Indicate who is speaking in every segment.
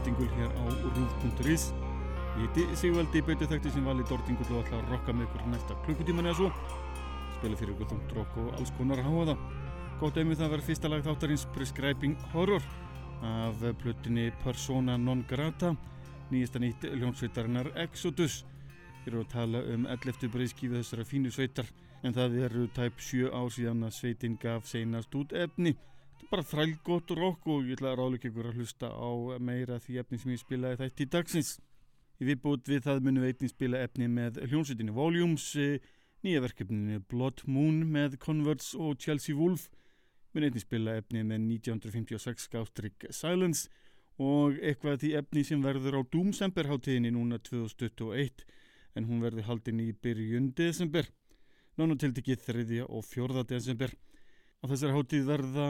Speaker 1: Dordingul hér á rúf.is Ég heiti Sigvaldi Bauti þekkti sem vali Dordingul og ætla að rokka með ykkur næsta klukkutíman eða svo. Spila fyrir ykkur þungt rokk og alls konar háaða Gótt einmið það verður fyrsta lag þáttarins Prescribing Horror af plötunni Persona Non Grata nýjasta nýtt ljónsveitarinnar Exodus. Við erum að tala um 11. breyðskífi þessara fínu sveitar en það eru tæp 7 ár síðan að sveitin gaf seinast út efni bara þrælgott rock og ég ætla að ráðleika ykkur að hlusta á meira því efni sem ég spilaði þætti í dagsins. Í viðbútt við það munum við einnig spila efni með hljómsveitinu Volumes, eh, nýja verkefninu Blood Moon með Converts og Chelsea Wolf, munum einnig spila efni með 1956 skástrík Silence og eitthvað því efni sem verður á Doomsember hátíðinni núna 2021 en hún verður haldin í byrjun desember. Nánu tiltekið 3. og 4. desember. Á þessari hátíð verða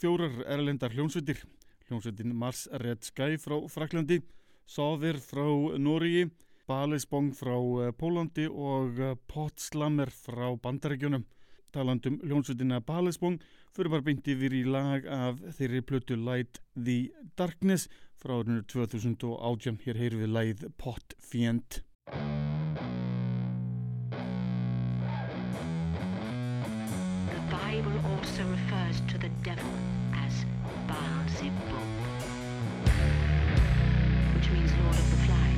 Speaker 1: fjórar erlendar hljónsveitir. Hljónsveitin Mars Red Sky frá Fraklandi, Sovir frá Nóriði, Balisbong frá eh, Pólandi og eh, Potslammer frá Bandaríkjunum. Talandum hljónsveitina Balisbong fyrir bara beint yfir í lag af þeirri plötu Light the Darkness frá árinu 2018. Hér heyrum við lagið Pot Fient.
Speaker 2: Bible also refers to the devil as Baal-zebub, which means Lord of the Flies.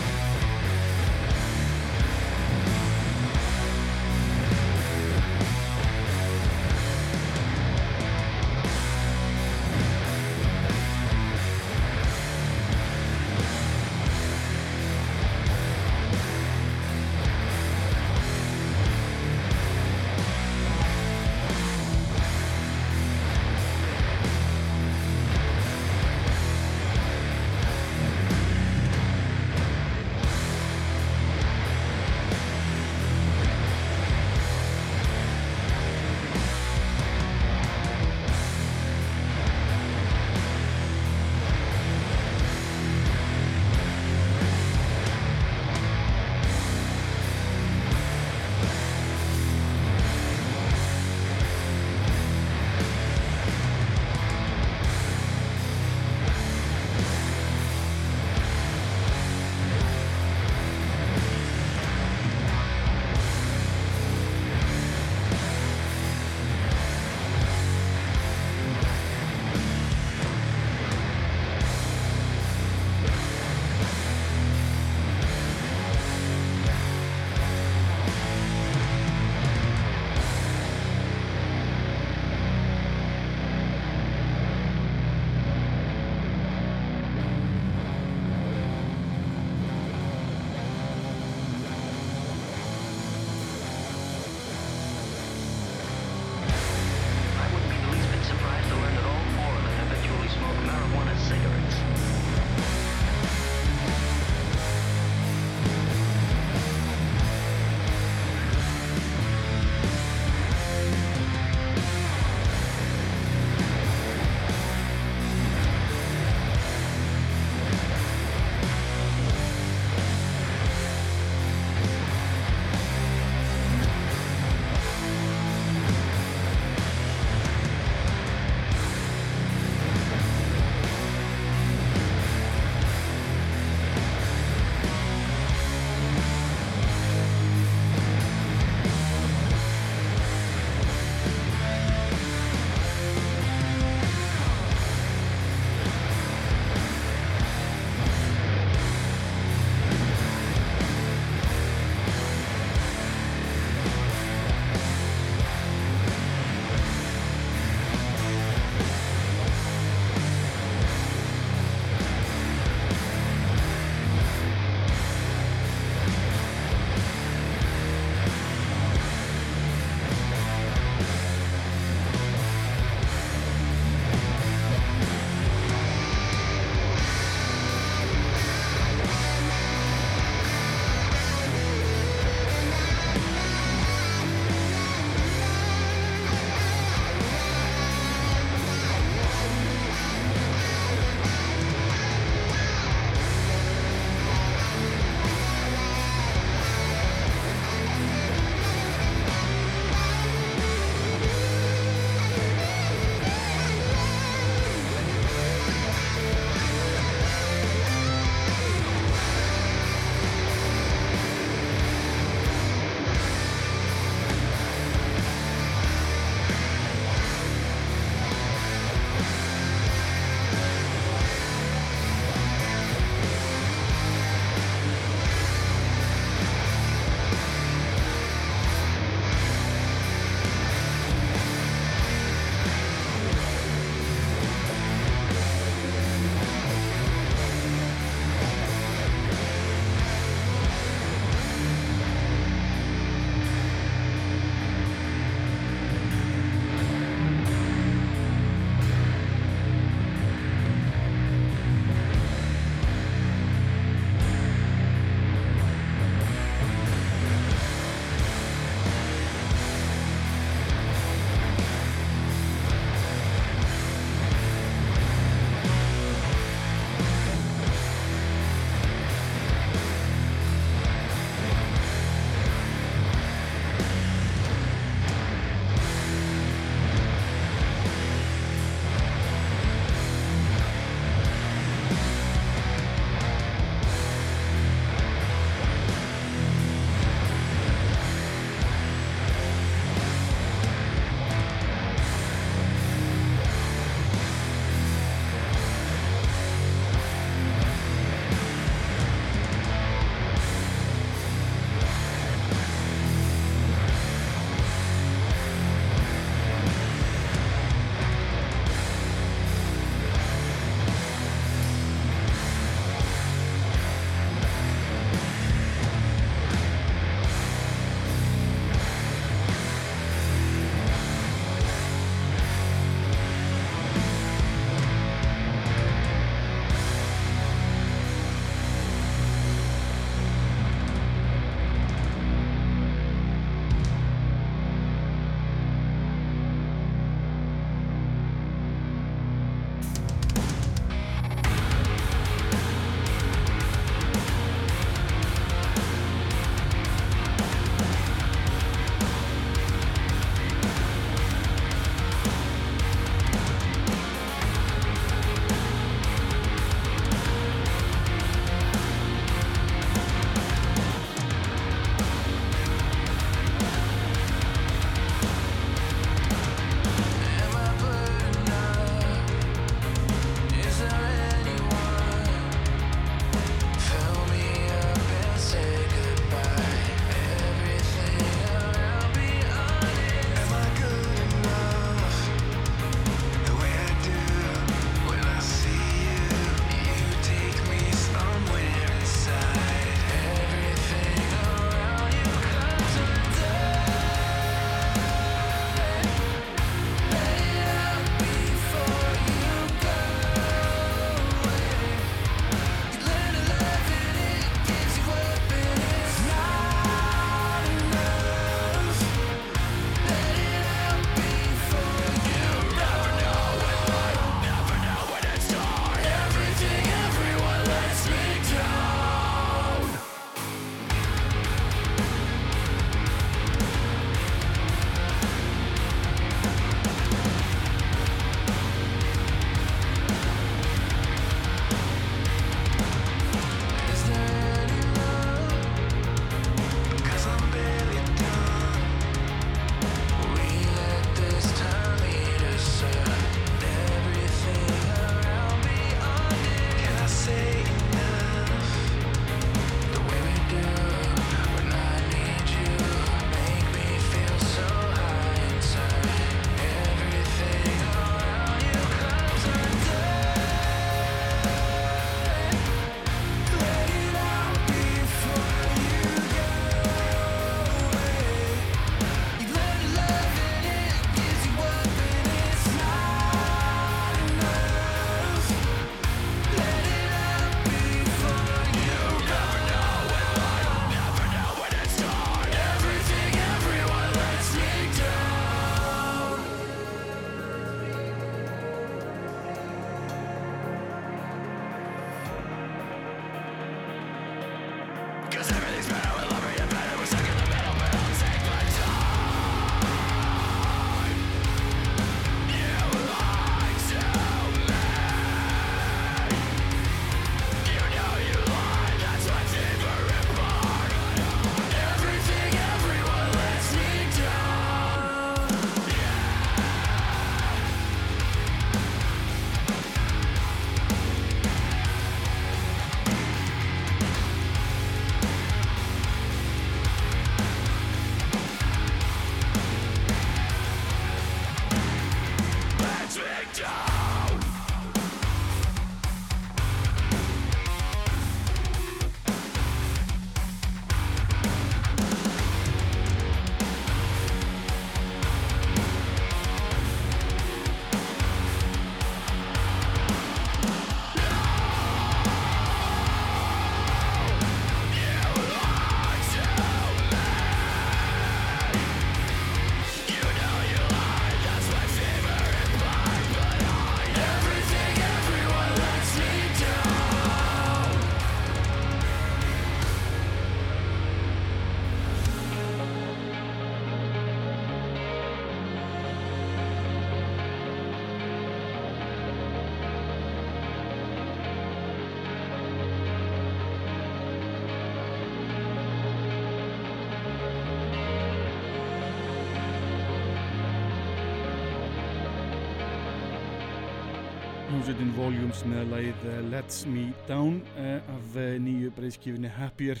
Speaker 3: Hljómsveitin Volumes með lagið eh, Let's Me Down uh, af uh, nýju breyðskifinni Happier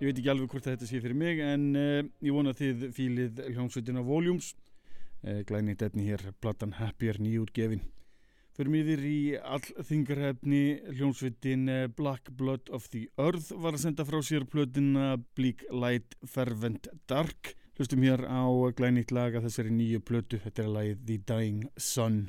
Speaker 3: ég veit ekki alveg hvort þetta sé fyrir mig en ég vona þið fílið hljómsveitina Volumes. Glænit efni hér, platan Happier nýjútgefin fyrir miður í allþingarhefni hljómsveitin Black Blood of the Earth var að senda frá sér plötina Bleak Light Fervent Dark. Hlustum hér á glænit laga þessari nýju plötu, þetta er lagið The Dying Sun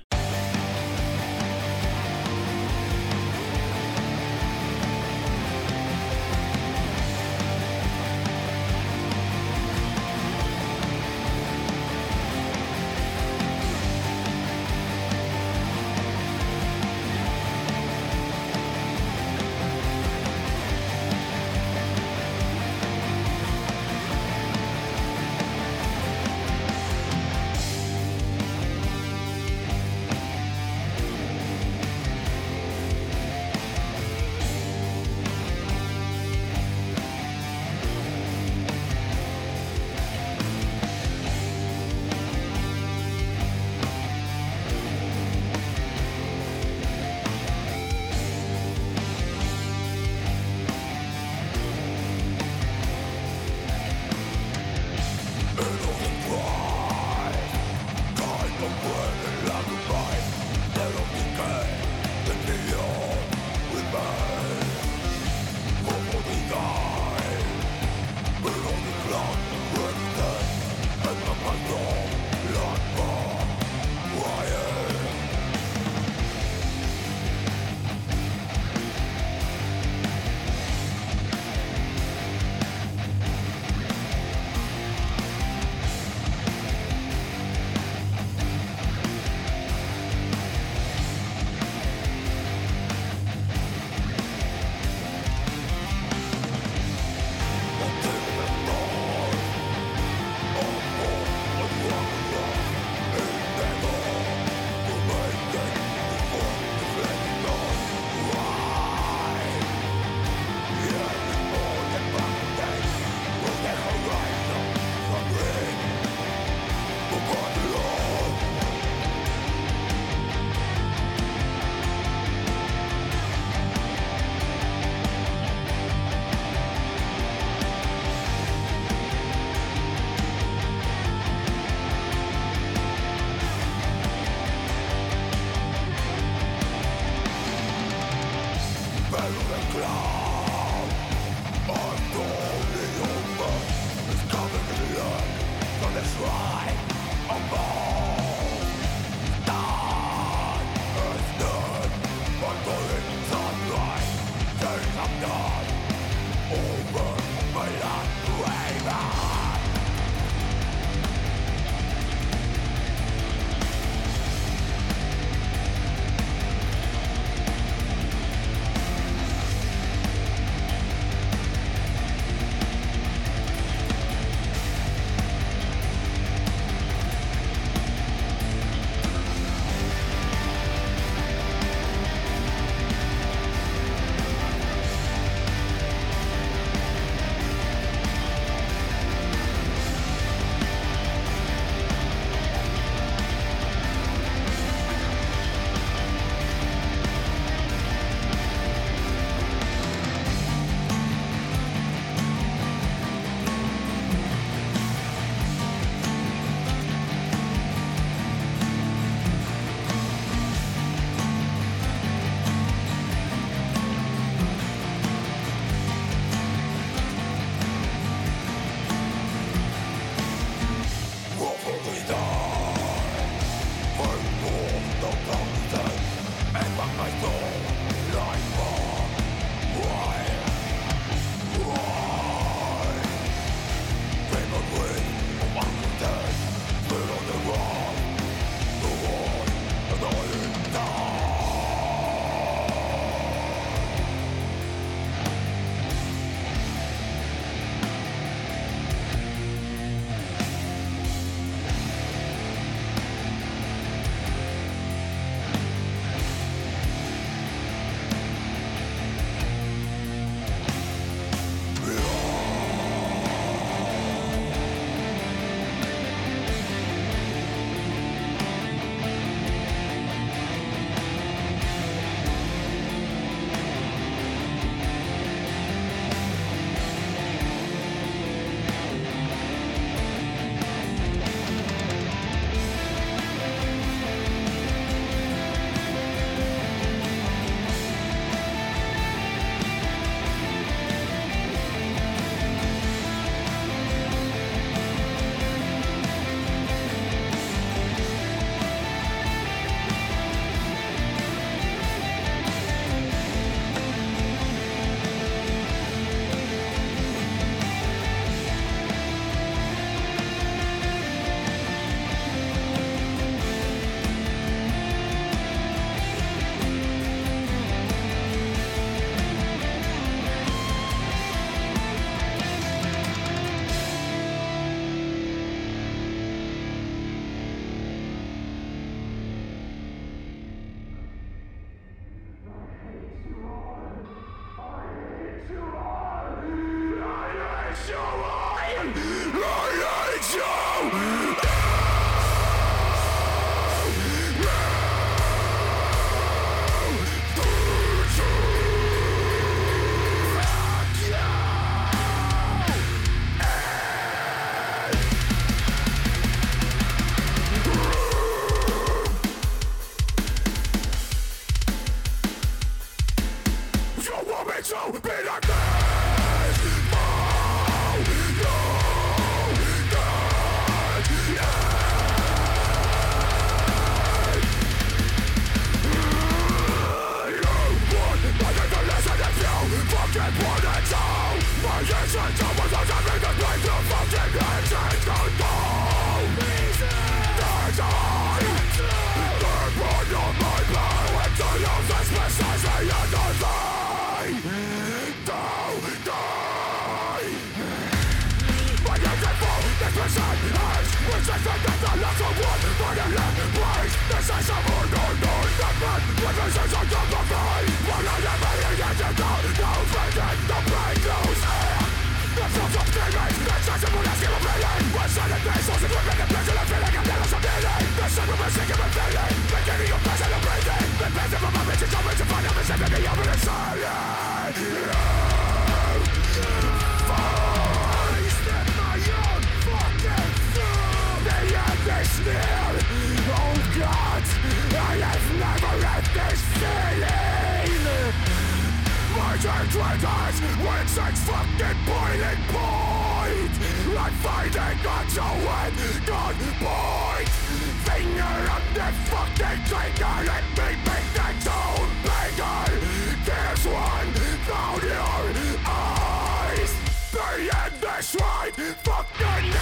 Speaker 3: Fuck your name.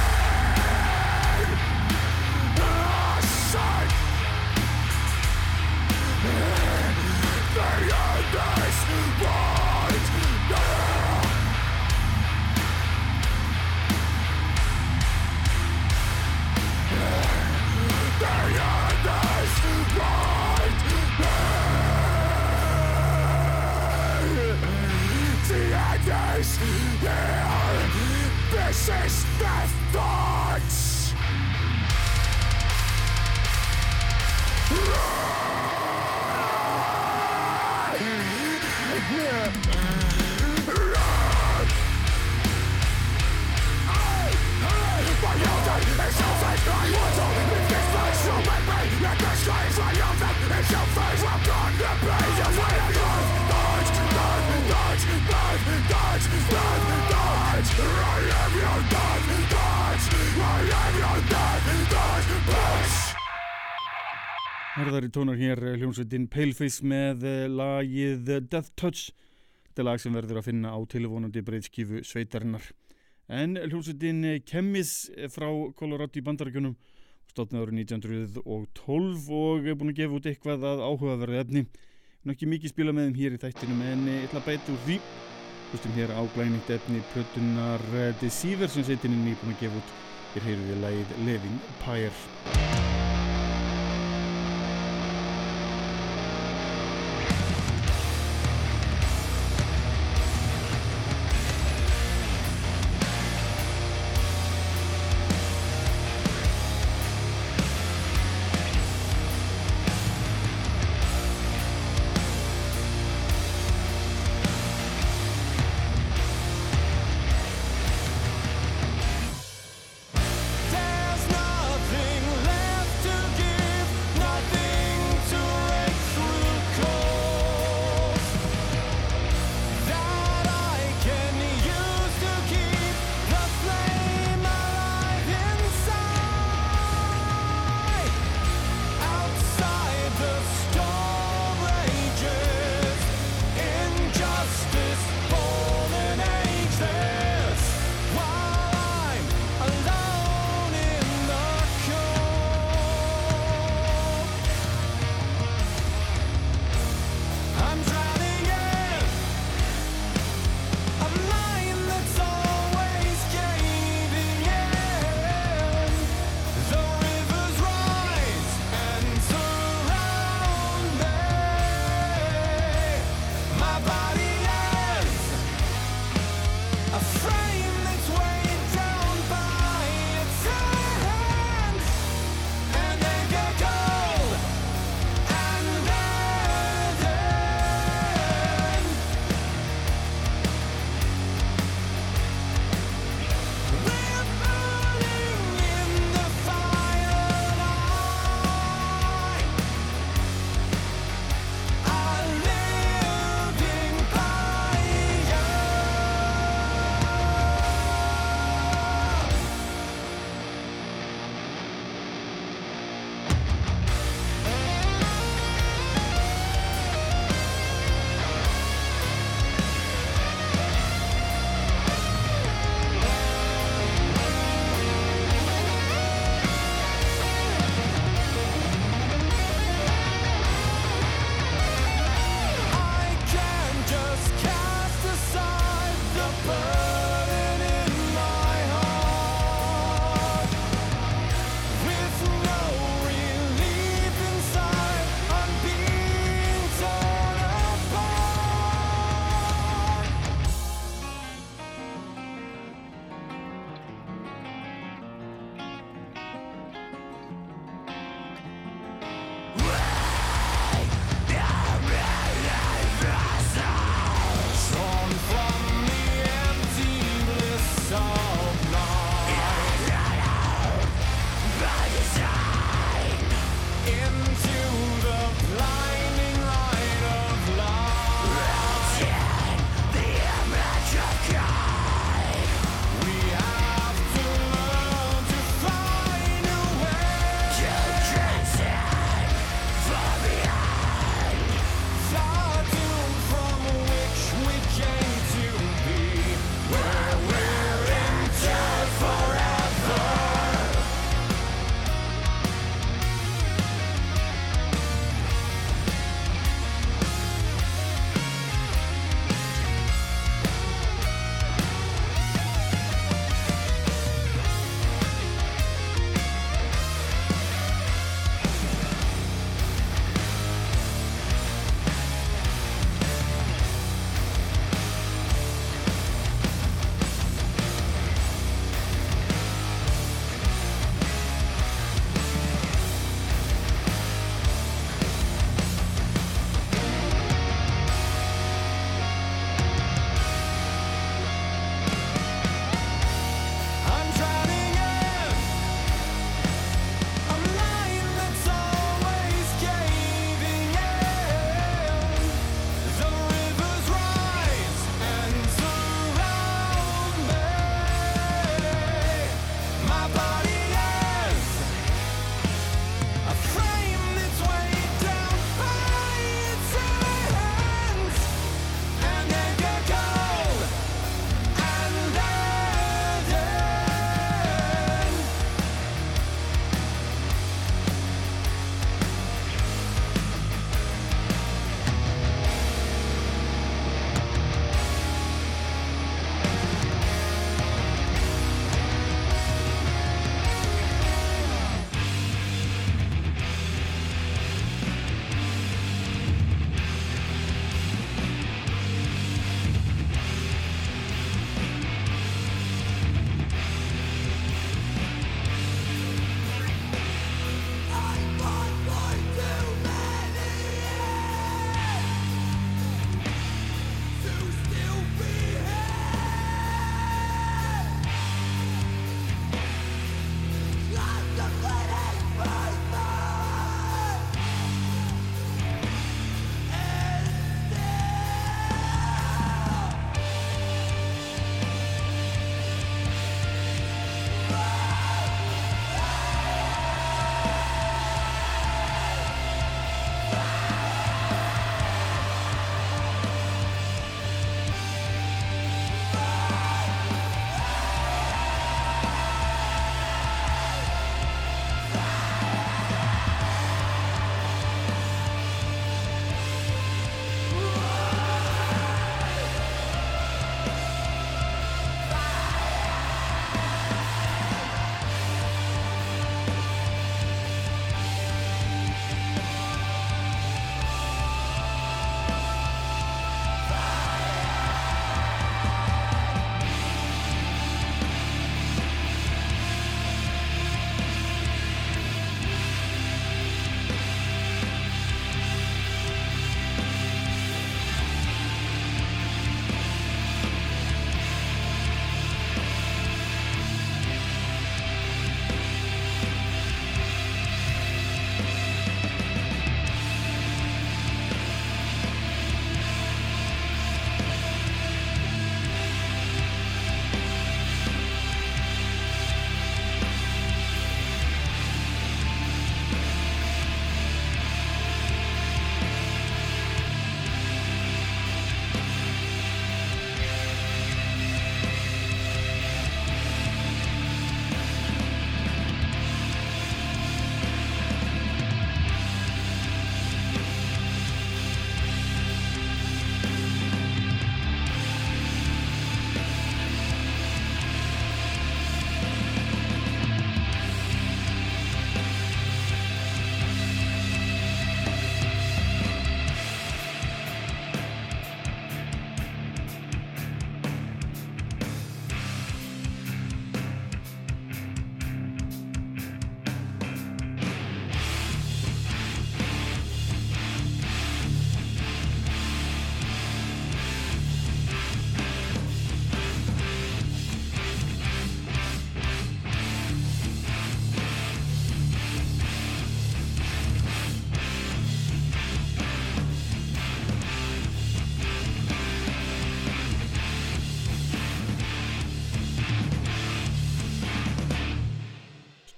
Speaker 3: A sight. The end is This is Death Thoughts! My music is selfish, I want to live this So make me let this change My music is selfish, I'm gone to be You will have your thoughts, thoughts, thoughts, thoughts, run.
Speaker 1: Harðari tónar hér eh, hljómsveitin Paleface með eh, lagið Death Touch. Þetta er lag sem verður að finna á tilvonandi breyðskifu sveitarinnar. En hljómsveitin Chemis frá Colorado í bandarækjunum stofnaði árið 1912 og er búin að gefa út eitthvað að áhugaverði efni. Ekki mikið spila með þeim hér í þættinum en ég ætla að bæta úr því. Hlustum hér á glænitt efni plötunar eh, Deceiver sem sveitininn er búin að gefa út. Hér heyrðu við lagið Living Pyre.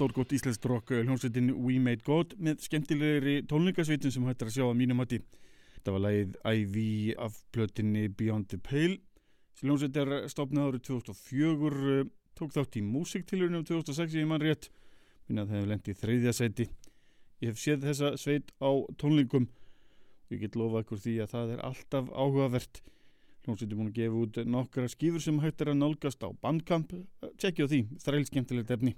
Speaker 1: Stórgótt íslenskt rock eh, hljómsveitin We Made God með skemmtilegri tónlingasveitin sem hættir að sjá að mínum hætti. Þetta var lagið IV af plötinni Beyond the Pale. Hljómsveit er stopnað árið 2004, eh, tók þátt í músiktilurinnum 2006 ég mann rétt, minna að það hefur lendið í þreyðja sæti. Ég hef séð þessa sveit á tónlingum og ég get lofa ykkur því að það er alltaf áhugavert. Hljómsveit er búin að gefa út nokkra skýfur sem hægt er að nálgast á bandkamp. Tjekkja á því, þræl skemmtilegt efni.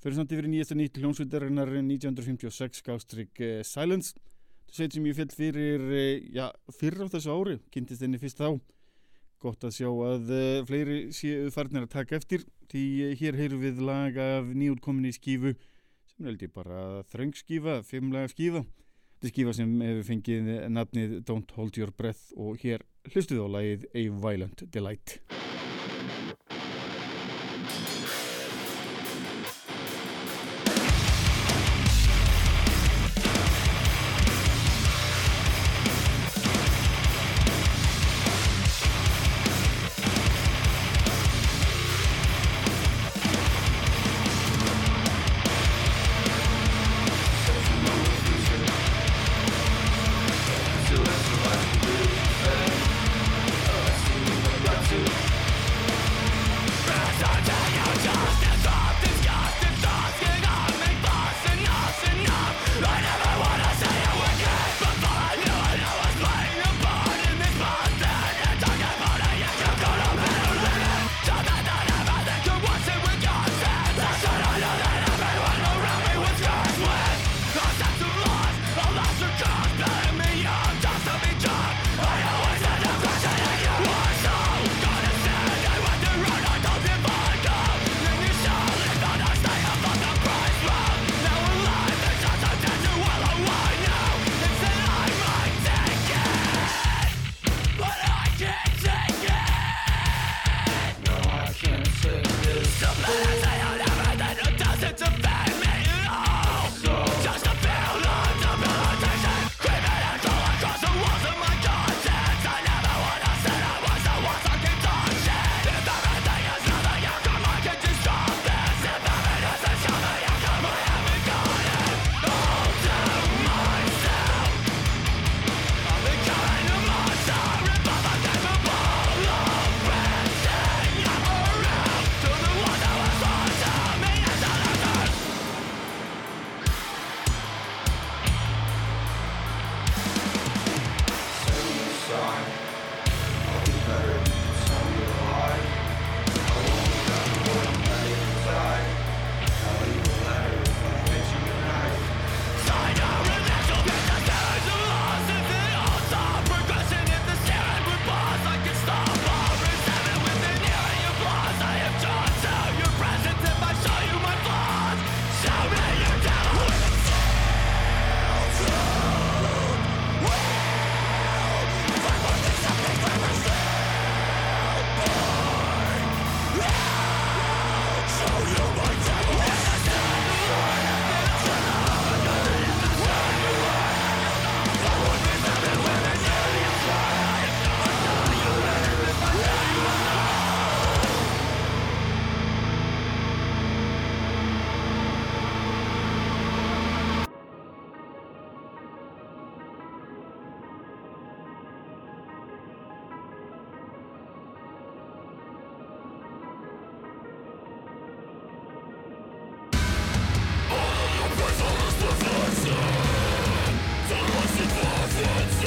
Speaker 1: Fyrir samt yfir nýjasta nýtt hljómsveitarinnar 1956 Gástrík uh, Silence. Það segir sem ég fell fyrir, uh, já, fyrir á þessu ári, kynntist henni fyrst þá. Gott að sjá að uh, fleiri séu farnir að taka eftir, því hér heyrum við lag af nýjútkominni skífu, sem held ég bara þröngskífa, fimmlega skífa. Þetta er skífa sem hefur fengið nafnið Don't Hold Your Breath og hér hlustuð á lagið A Violent Delight.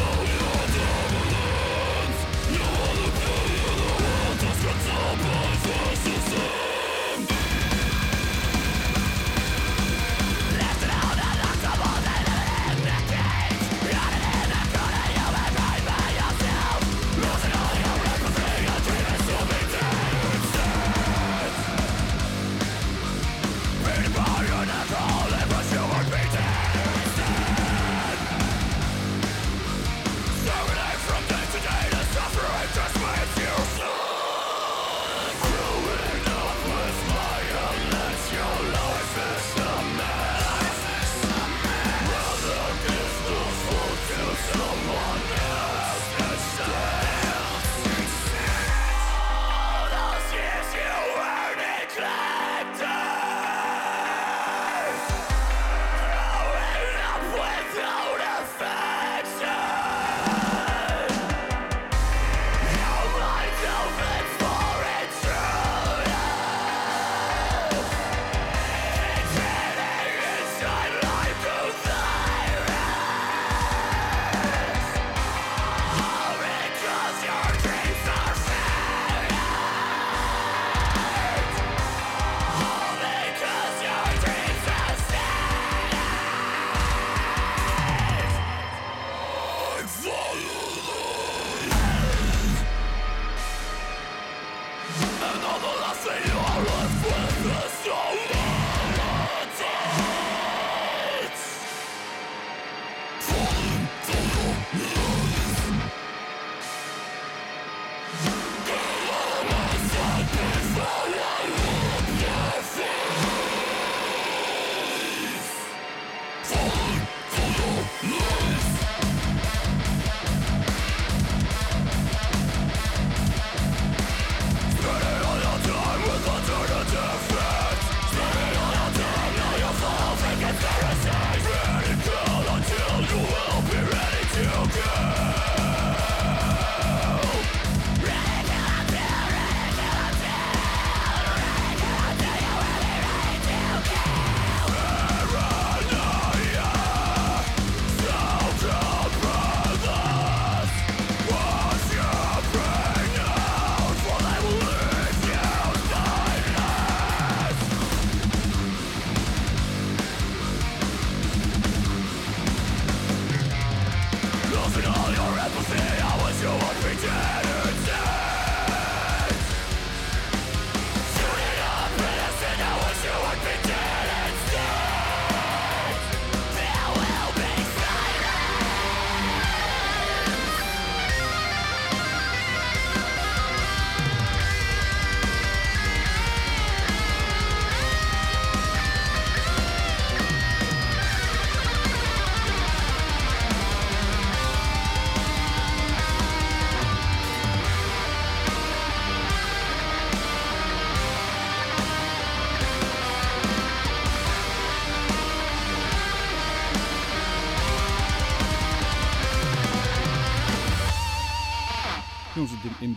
Speaker 1: Show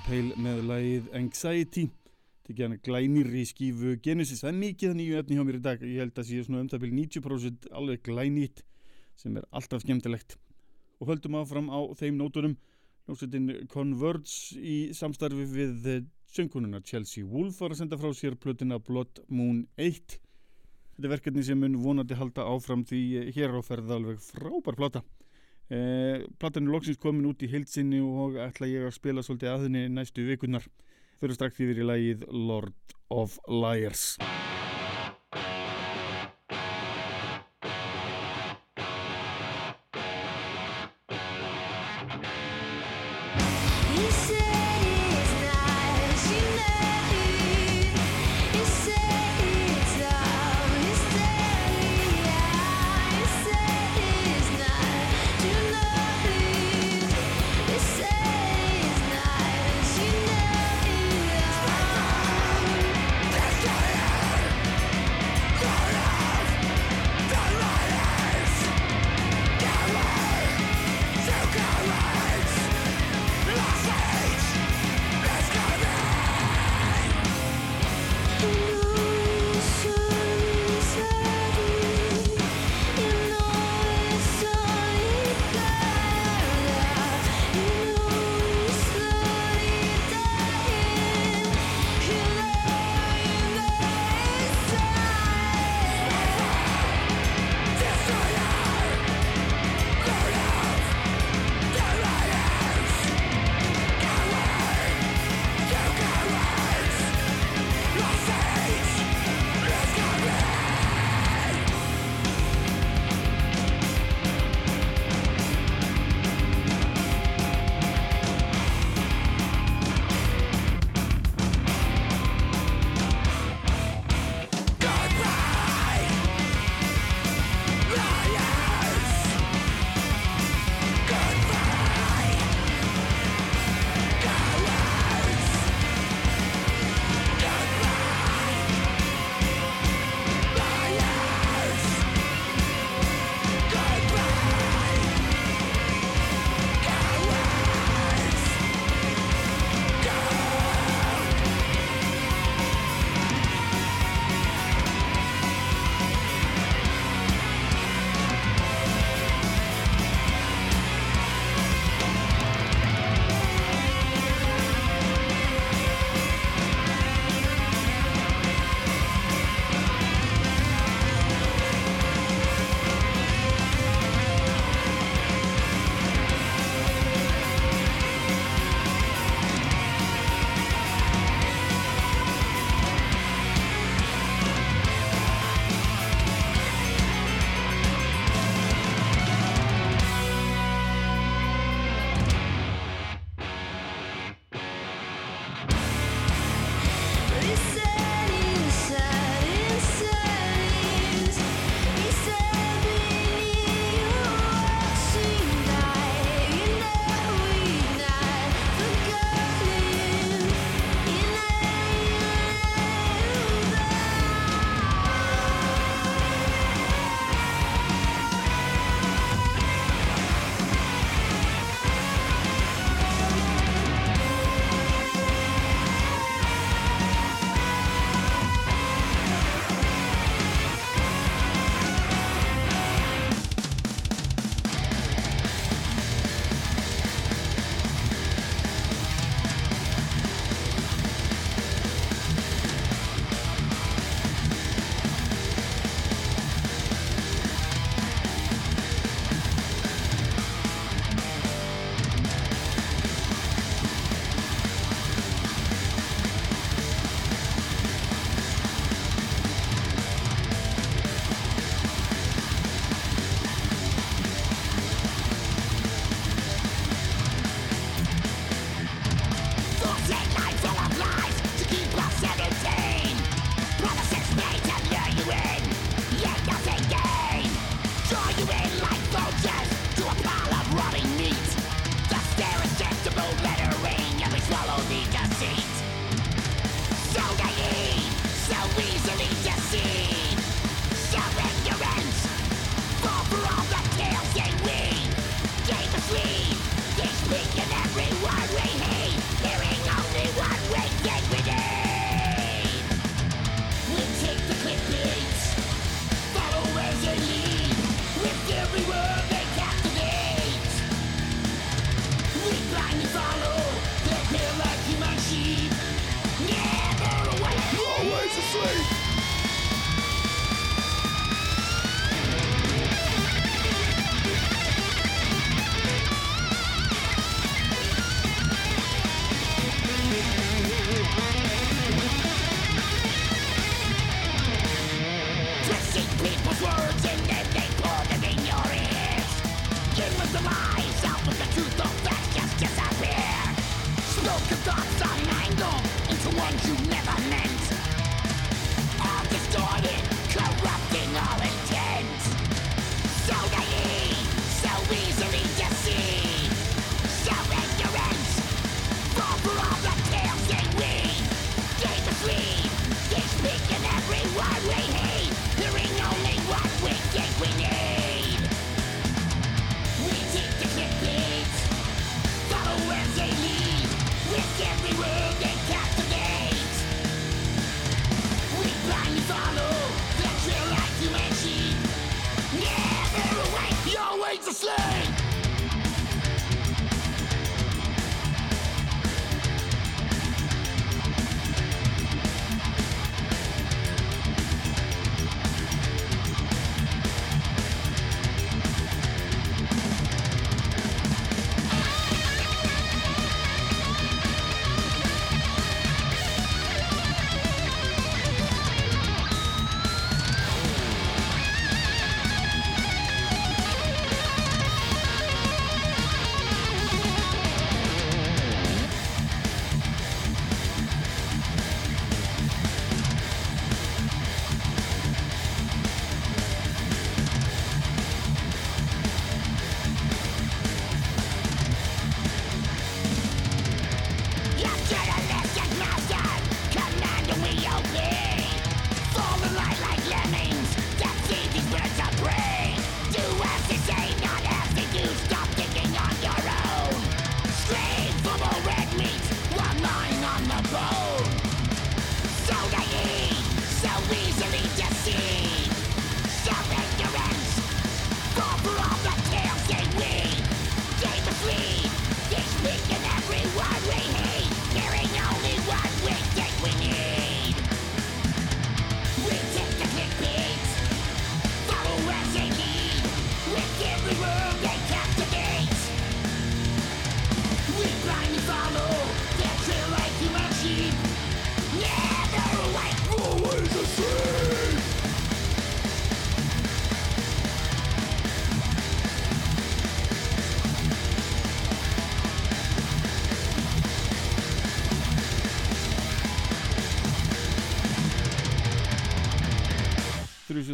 Speaker 1: Impale með lagið Anxiety. Tekið hana glænýrri skífu Genesis, það er mikið að nýju efni hjá mér í dag. Ég held að sé svona um það byrju 90% alveg glænýtt sem er alltaf skemmtilegt. Og höldum áfram á þeim nótunum. Hljómsveitin Converge í samstarfi við söngkununa Chelsea Wolf var að senda frá sér plötina Blood Moon 1 þetta er verkefni sem mun vonandi halda áfram því hér á ferða alveg frábær plata Eh, platan er loksins komin út í heilsinni og ætla ég að spila svolítið að henni næstu vikunar fyrir strax yfir í lagið Lord of Liars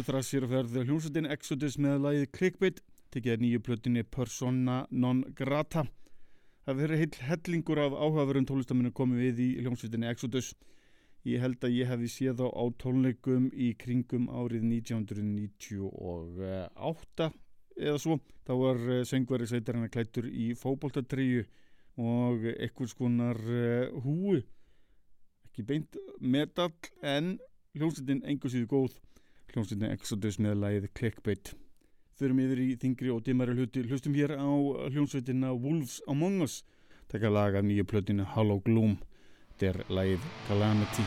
Speaker 4: þrassir verður hljómsutin Exodus með lagið Clickbait tekið að nýju plötinni Persona non grata. Það verður heil hellingur af áhugaverðum tónlistaminu komið við í hljómsutinni Exodus. Ég held að ég hefði séð á, á tónleikum í kringum árið 1998 eða svo. Það var eh, söngveri sveitarinn að klættur í fókbóltatriðu og ekkurs konar eh, húi. Ekki beint metal en hljómsutin engur síðu góð hljómsveitin Exodus með læð Clickbait. Þurfum yfir í þingri og dimmari hluti, hlustum hér á hljómsveitina Wolves Among Us, taka laga nýju plötinu Hollow Gloom, der læð Calamity.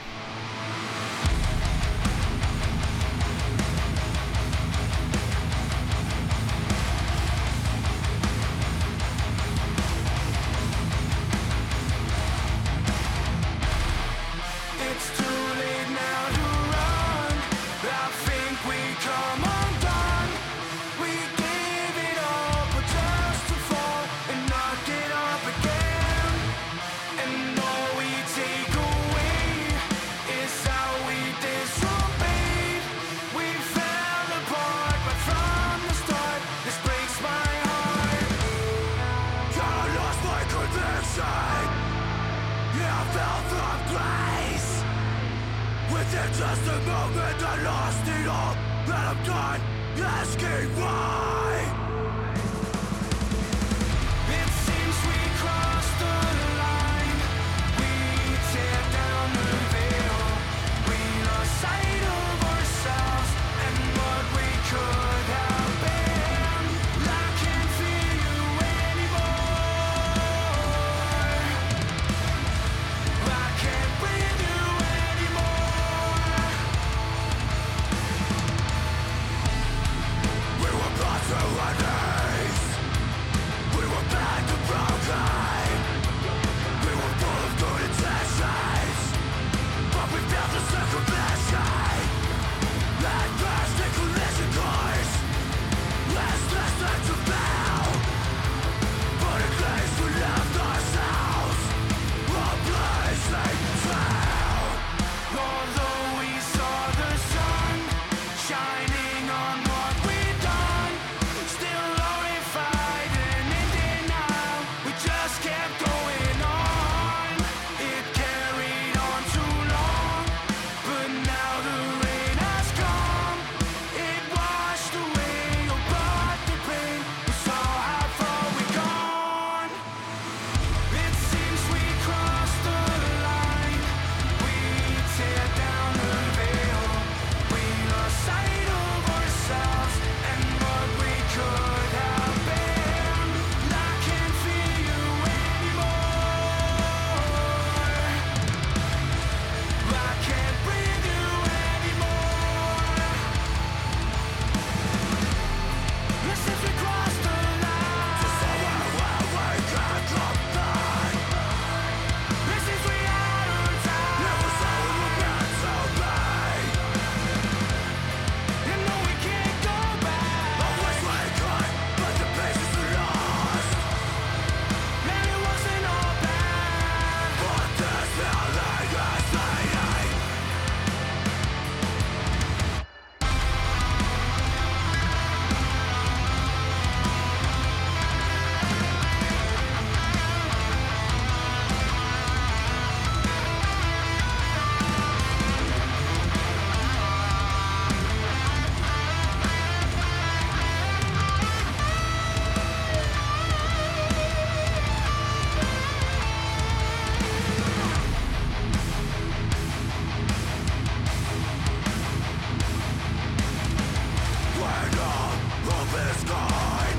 Speaker 5: of this kind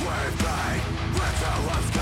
Speaker 5: We've been written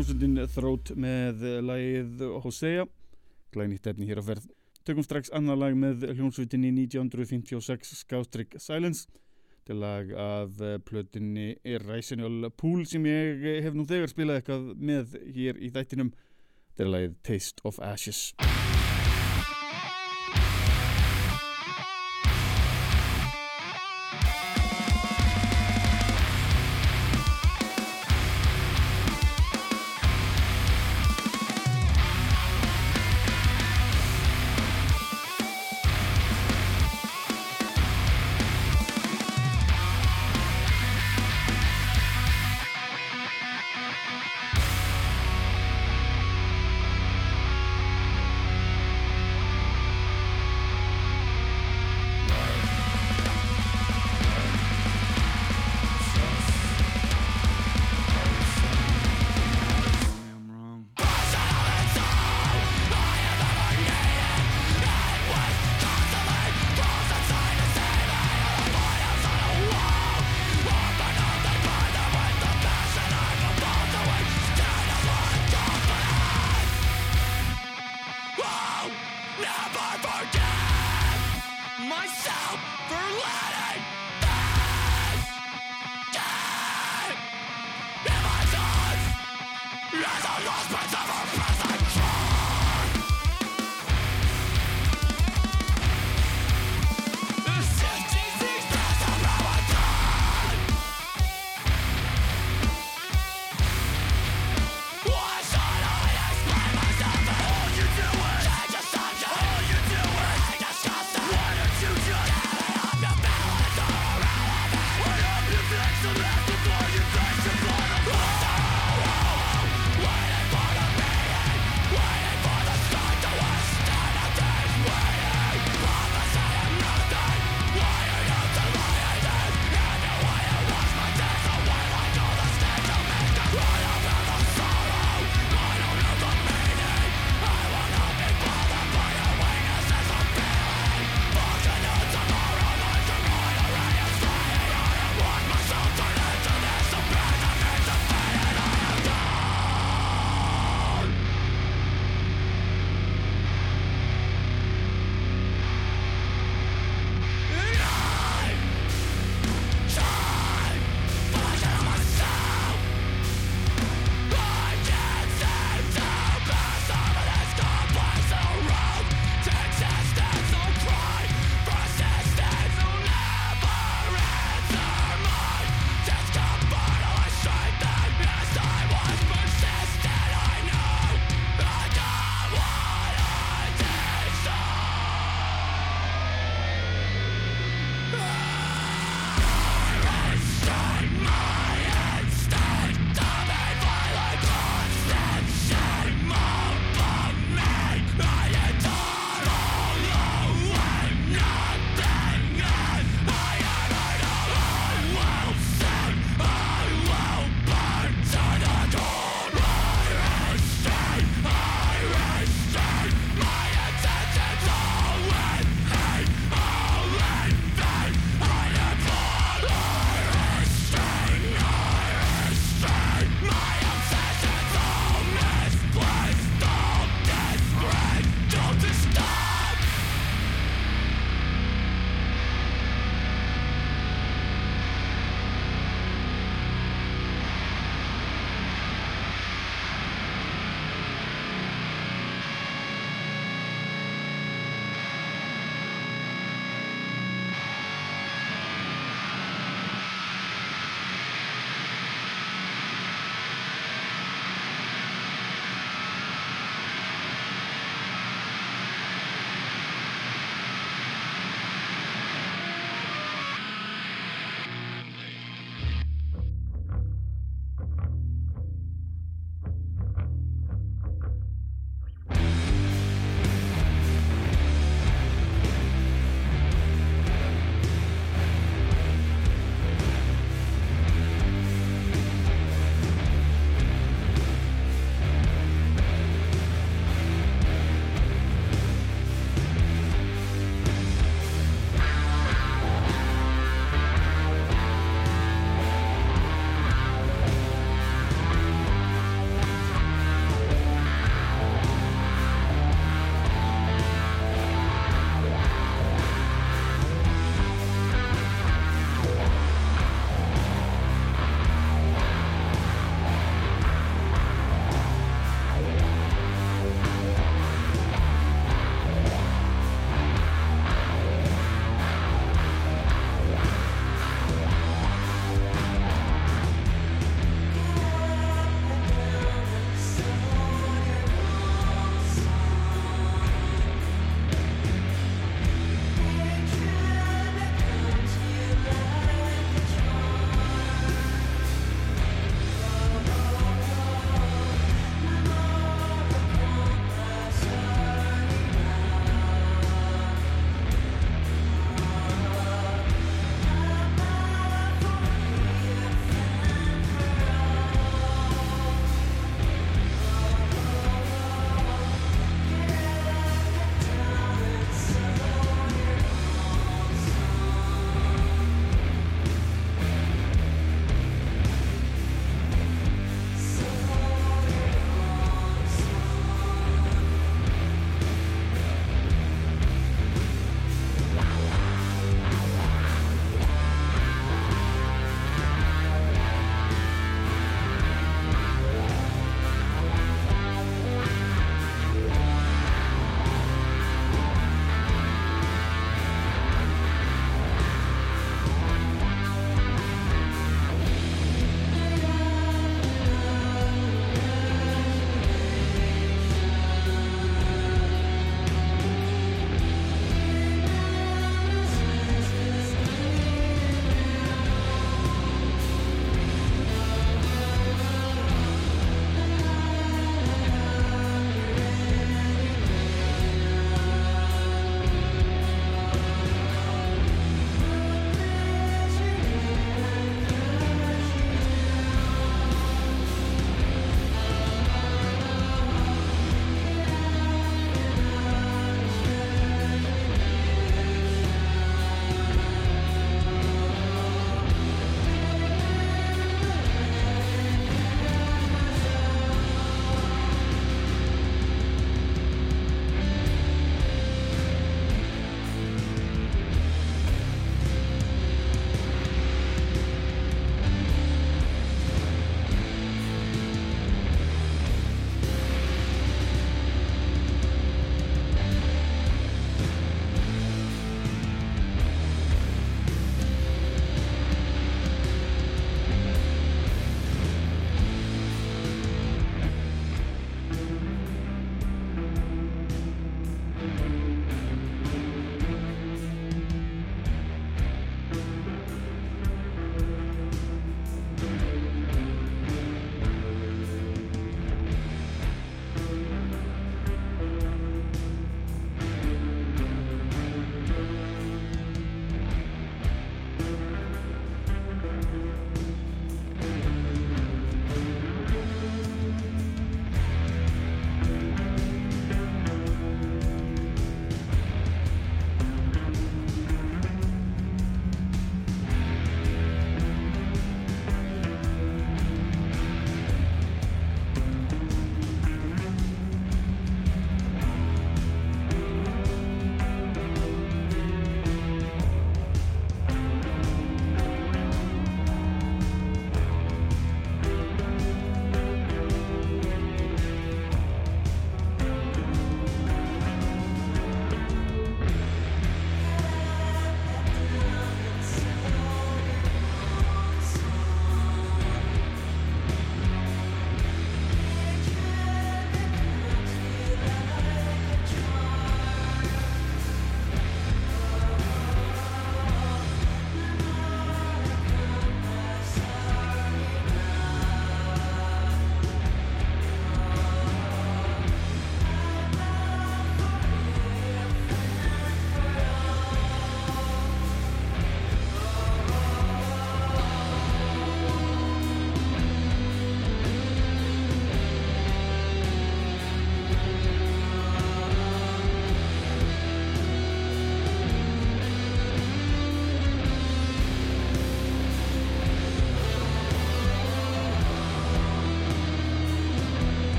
Speaker 6: Hljómsveitin Throat með lagið Hosea. Glænýtt efni hér á ferð. Tökum strax annar lag með hljómsveitinni 1956 Skástrygg Silence. Til lag af plötinni Irrational Pool sem ég hef nú þegar spilað eitthvað með hér í þættinum. Til lagið Taste of Ashes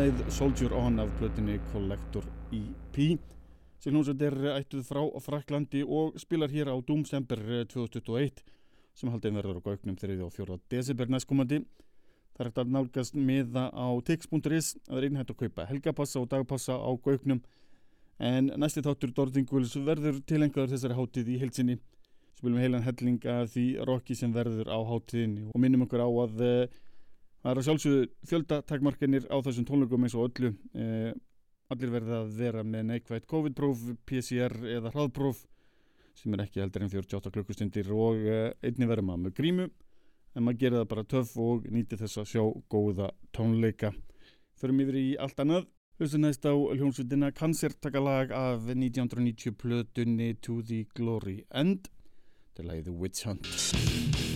Speaker 1: leið Soldier On af blötinni Collector EP sem hljómsveit er ættuð frá Fraklandi og spilar hér á Doomsember 2021 sem haldið verður á gaugnum 3. og 4. desember næstkomandi. Það er hægt að nálgast miða á tix.is að það er einhægt að kaupa helgapassa og dagpassa á gaugnum en næsti þáttur Dordinguls verður tilengaður þessari hátíð í heilsinni spilum heilan helling af því rocki sem verður á hátíðinni og minnum okkur á að uh, það er að sjálfsögðu fjöldatakmarkanir á þessum tónleikum eins og öllu. Uh, allir verða að vera með neikvægt COVID-próf, PCR eða hraðpróf sem er ekki heldur en 48 klukkustundir og uh, einni verður maður með grímu. En maður gerir það bara töff og nýti þess að sjá góða tónleika. Förum yfir í allt annað. Hlustu næst á hljómsveitina Cancer-takalag af 1990 plötunni To the Glory End. Til lagið Witch Hunt.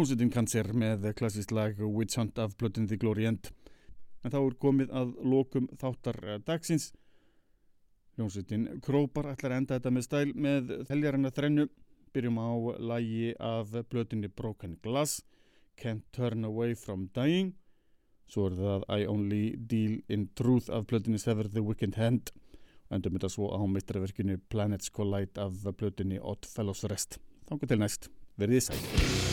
Speaker 1: Hljómsveitin Cancer með klassist lag Witch Hunt af Blood in the Glory End. En þá er komið að lokum þáttar eh, dagsins. Hljómsveitin Krópar ætlar að enda þetta með stæl með heljarina þrennu. Byrjum á lagi af blötunni Broken Glass, Can't Turn Away From Dying. Svo er það I Only Deal in Truth af blötunni Sever the Wicked Hand. Endur þetta svo á meistraverkinu Planets Collide af blötunni Odd Fellows Rest. Þangu til næst. Verðið sæl.